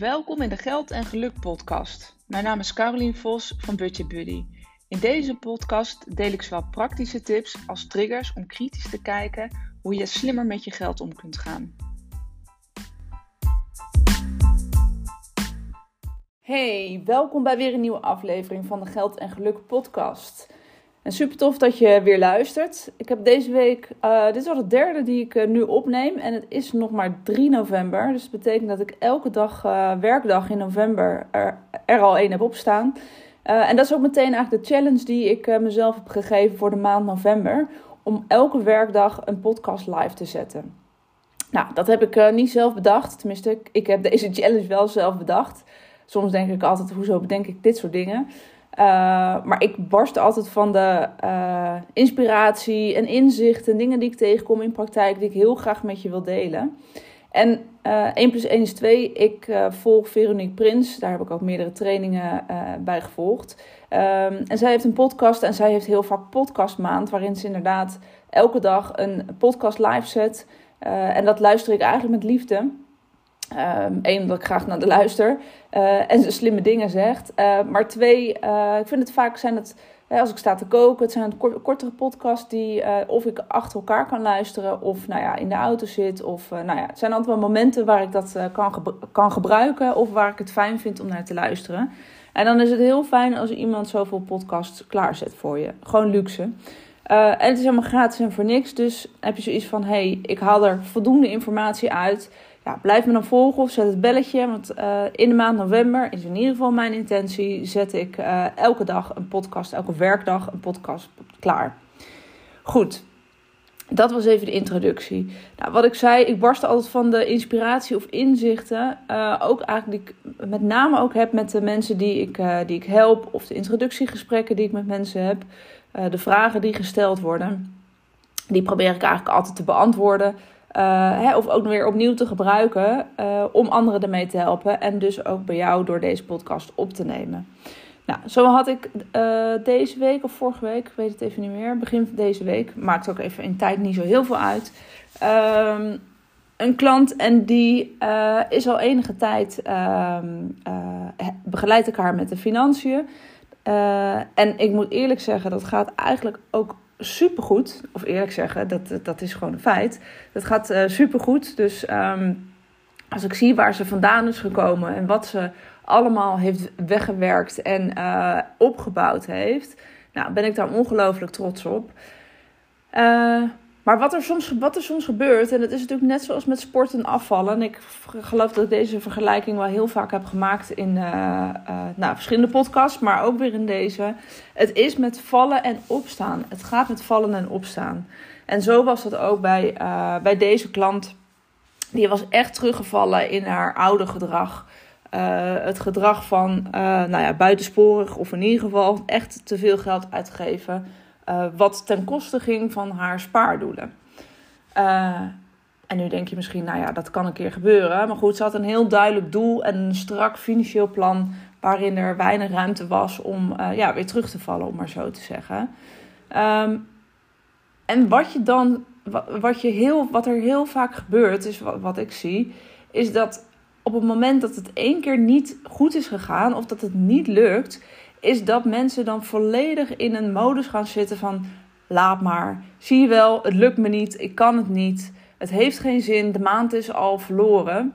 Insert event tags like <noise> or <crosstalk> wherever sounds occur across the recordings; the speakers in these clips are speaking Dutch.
Welkom in de Geld en Geluk podcast. Mijn naam is Carolien Vos van Budget Buddy. In deze podcast deel ik zowel praktische tips als triggers om kritisch te kijken hoe je slimmer met je geld om kunt gaan. Hey, welkom bij weer een nieuwe aflevering van de Geld en Geluk podcast. En super tof dat je weer luistert. Ik heb deze week, uh, dit is al de derde die ik uh, nu opneem. En het is nog maar 3 november. Dus dat betekent dat ik elke dag, uh, werkdag in november, er, er al één heb opstaan. en dat is ook meteen eigenlijk de challenge die ik mezelf heb gegeven voor de maand november. Om elke werkdag een podcast live te zetten. Nou, dat heb ik niet zelf bedacht. Tenminste, ik heb deze <laughs> challenge wel zelf bedacht. Soms denk ik altijd, hoezo bedenk ik dit soort dingen? Uh, maar ik barst altijd van de uh, inspiratie en inzicht en dingen die ik tegenkom in praktijk, die ik heel graag met je wil delen. En eh, 1 plus 1 is 2. Ik volg Veronique Prins. Daar heb ik ook meerdere trainingen bij gevolgd. Um, en zij heeft een podcast en zij heeft heel vaak podcastmaand, waarin ze inderdaad elke dag een podcast live zet. en dat luister ik eigenlijk met liefde. Eén, um, omdat ik graag naar de luister uh, en slimme dingen zegt. Uh, maar twee, uh, ik vind het vaak zijn het, als ik sta te koken, het zijn kort, kortere podcasts die of ik achter elkaar kan luisteren of nou ja, in de auto zit. Of nou ja, het zijn altijd wel momenten waar ik dat kan, kan gebruiken of waar ik het fijn vind om naar te luisteren. En dan is het heel fijn als iemand zoveel podcasts klaarzet voor je. Gewoon luxe. en het is helemaal gratis en voor niks. Dus heb je zoiets van: hey, ik haal er voldoende informatie uit ja, blijf me dan volgen of zet het belletje. Want uh, in de maand november is in ieder geval mijn intentie. Zet ik uh, elke dag een podcast, elke werkdag een podcast klaar. Goed, dat was even de introductie. Nou, wat ik zei, ik barst altijd van de inspiratie of inzichten. Uh, ook eigenlijk die ik met name ook heb met de mensen die ik, die ik help. Of de introductiegesprekken die ik met mensen heb. de vragen die gesteld worden. Die probeer ik eigenlijk altijd te beantwoorden. Uh, hè, of ook weer opnieuw te gebruiken uh, om anderen ermee te helpen. En dus ook bij jou door deze podcast op te nemen. Nou, zo had ik uh, deze week of vorige week, ik weet het even niet meer, begin van deze week, maakt ook even in tijd niet zo heel veel uit. Um, een klant en die is al enige tijd, um, begeleid ik haar met de financiën. en ik moet eerlijk zeggen, dat gaat eigenlijk ook supergoed. Of eerlijk zeggen, dat, dat is gewoon een feit. Dat gaat uh, supergoed. Dus ehm, als ik zie waar ze vandaan is gekomen en wat ze allemaal heeft weggewerkt en uh, opgebouwd heeft, nou, ben ik daar ongelooflijk trots op. Uh, maar wat er, soms, wat er soms gebeurt, en dat is natuurlijk net zoals met sport en afvallen. En ik geloof dat ik deze vergelijking wel heel vaak heb gemaakt in uh, uh, nou, verschillende podcasts, maar ook weer in deze. Het is met vallen en opstaan. Het gaat met vallen en opstaan. En zo was dat ook bij, uh, bij deze klant. Die was echt teruggevallen in haar oude gedrag. het gedrag van nou ja, buitensporig of in ieder geval echt te veel geld uitgeven uh, wat ten koste ging van haar spaardoelen. Uh, en nu denk je misschien, nou ja, dat kan een keer gebeuren. Maar goed, ze had een heel duidelijk doel en een strak financieel plan. waarin er weinig ruimte was om uh, ja, weer terug te vallen, om maar zo te zeggen. Um, en wat, je dan, wat, je heel, wat er heel vaak gebeurt, is wat ik zie, is dat op het moment dat het één keer niet goed is gegaan of dat het niet lukt, is dat mensen dan volledig in een modus gaan zitten van laat maar. Zie je wel, het lukt me niet, ik kan het niet. Het heeft geen zin, de maand is al verloren.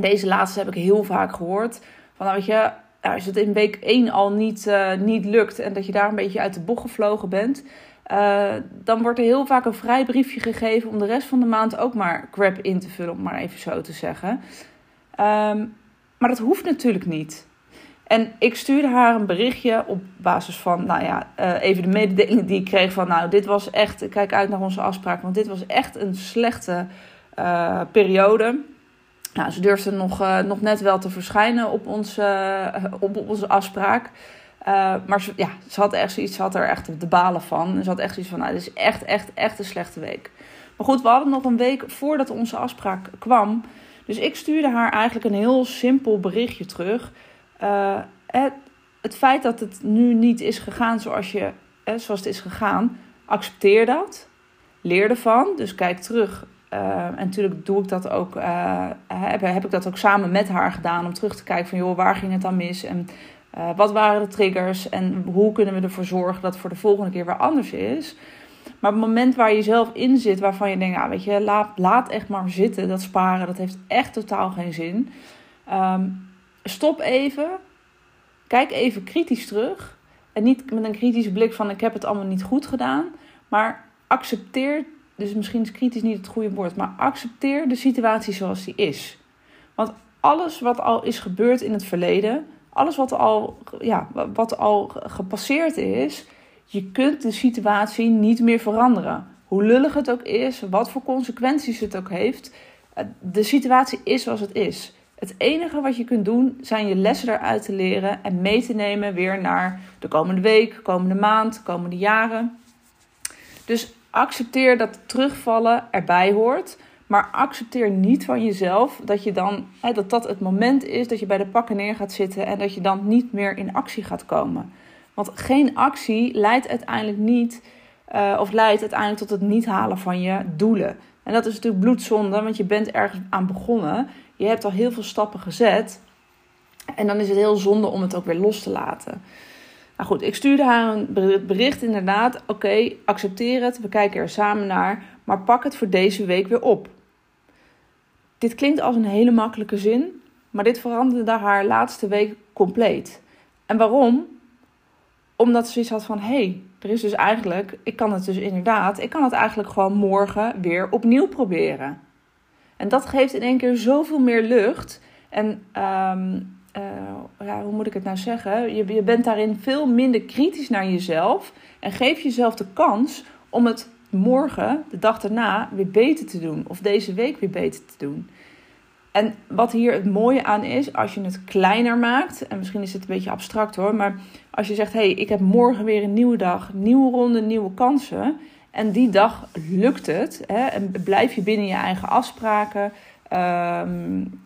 Deze laatste heb ik heel vaak gehoord. Van nou weet je, als het in week 1 al niet, uh, niet lukt en dat je daar een beetje uit de bocht gevlogen bent, uh, dan wordt er heel vaak een vrijbriefje gegeven om de rest van de maand ook maar crap in te vullen, om maar even zo te zeggen. Um, maar dat hoeft natuurlijk niet. En ik stuurde haar een berichtje op basis van, nou ja, uh, even de mededeling die ik kreeg van, nou, dit was echt, kijk uit naar onze afspraak, want dit was echt een slechte uh, periode. Nou, ze durfde nog, uh, nog net wel te verschijnen op, ons, op, op, onze afspraak. maar ze, ja, ze had echt zoiets, ze had er echt de balen van. En ze had echt zoiets van, nou, dit is echt, echt, echt een slechte week. Maar goed, we hadden nog een week voordat onze afspraak kwam. Dus ik stuurde haar eigenlijk een heel simpel berichtje terug. Het, het, feit dat het nu niet is gegaan zoals, je, zoals het is gegaan, accepteer dat. Leer ervan. Dus kijk terug uh, en natuurlijk doe ik dat ook, uh, heb, heb, ik dat ook samen met haar gedaan om terug te kijken van joh, waar ging het dan mis en wat waren de triggers en hoe kunnen we ervoor zorgen dat het voor de volgende keer weer anders is. Maar het moment waar je zelf in zit, waarvan je denkt, ah, weet je, laat, laat echt maar zitten, dat sparen, dat heeft echt totaal geen zin. Um, stop even, kijk even kritisch terug. En niet met een kritische blik van ik heb het allemaal niet goed gedaan, maar accepteer, dus misschien is kritisch niet het goede woord, maar accepteer de situatie zoals die is. Want alles wat al is gebeurd in het verleden, alles wat al, ja, wat al gepasseerd is, je kunt de situatie niet meer veranderen. Hoe lullig het ook is, wat voor consequenties het ook heeft, eh, de situatie is zoals het is. Het enige wat je kunt doen zijn je lessen eruit te leren en mee te nemen weer naar de komende week, komende maand, komende jaren. Dus accepteer dat terugvallen erbij hoort. Maar accepteer niet van jezelf dat je dan hè, dat dat het moment is dat je bij de pakken neer gaat zitten en dat je dan niet meer in actie gaat komen. Want geen actie leidt uiteindelijk niet, uh, of leidt uiteindelijk tot het niet halen van je doelen. En dat is natuurlijk bloedzonde, want je bent ergens aan begonnen. Je hebt al heel veel stappen gezet. En dan is het heel zonde om het ook weer los te laten. Nou goed, ik stuurde haar een bericht inderdaad. Oké, accepteer het. We kijken er samen naar. Maar pak het voor deze week weer op. Dit klinkt als een hele makkelijke zin. Maar dit veranderde haar laatste week compleet. En waarom? Omdat ze zoiets had van: hé, hey, er is dus eigenlijk, ik kan het dus inderdaad, ik kan het eigenlijk gewoon morgen weer opnieuw proberen. En dat geeft in één keer zoveel meer lucht. En um, uh, ja, hoe moet ik het nou zeggen? Je, je bent daarin veel minder kritisch naar jezelf. En geef jezelf de kans om het morgen, de dag daarna, weer beter te doen. Of deze week weer beter te doen. En wat hier het mooie aan is, als je het kleiner maakt, en misschien is het een beetje abstract hoor, maar als je zegt: hé, hey, ik heb morgen weer een nieuwe dag, nieuwe ronde, nieuwe kansen. En die dag lukt het. Hè, en blijf je binnen je eigen afspraken. Um,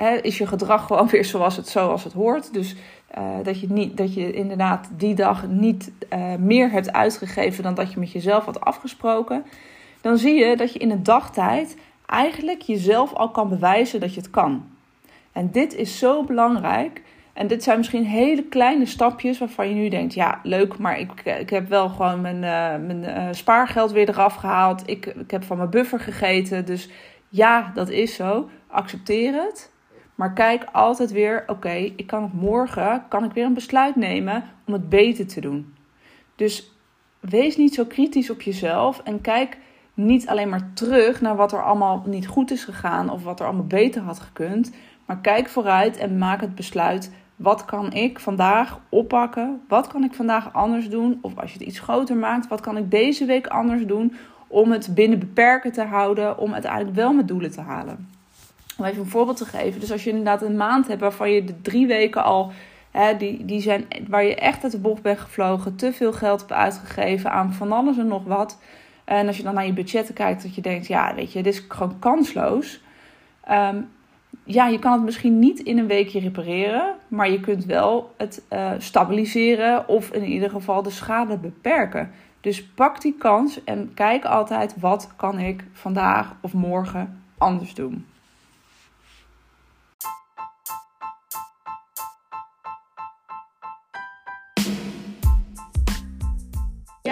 uh, is je gedrag <laughs> gewoon weer zoals het, zoals het hoort. Dus uh, dat, je niet, dat je inderdaad die dag niet uh, meer hebt uitgegeven dan dat je met jezelf had afgesproken. Dan zie je dat je in een dagtijd eigenlijk jezelf al kan bewijzen dat je het kan. En dit is zo belangrijk. En dit zijn misschien hele kleine stapjes waarvan je nu denkt: ja, leuk, maar ik, ik heb wel gewoon mijn, uh, mijn uh, spaargeld weer eraf gehaald. Ik, ik heb van mijn buffer gegeten. Dus ja, dat is zo. Accepteer het. Maar kijk altijd weer: oké, ik kan het morgen, kan ik weer een besluit nemen om het beter te doen. Dus wees niet zo kritisch op jezelf en kijk niet alleen maar terug naar wat er allemaal niet goed is gegaan of wat er allemaal beter had gekund. Maar kijk vooruit en maak het besluit wat kan ik vandaag oppakken? Wat kan ik vandaag anders doen? Of als je het iets groter maakt, wat kan ik deze week anders doen om het binnen beperken te houden, om uiteindelijk wel mijn doelen te halen? Om even een voorbeeld te geven. Dus als je inderdaad een maand hebt waarvan je de drie weken al, hè, die, die zijn, waar je echt uit de bocht bent gevlogen, te veel geld hebt uitgegeven aan van alles en nog wat. En als je dan naar je budgetten kijkt, dat je denkt, ja, weet je, dit is gewoon kansloos. Um, ja, je kan het misschien niet in een weekje repareren, maar je kunt wel het uh, stabiliseren of in ieder geval de schade beperken. Dus pak die kans en kijk altijd wat kan ik vandaag of morgen anders doen.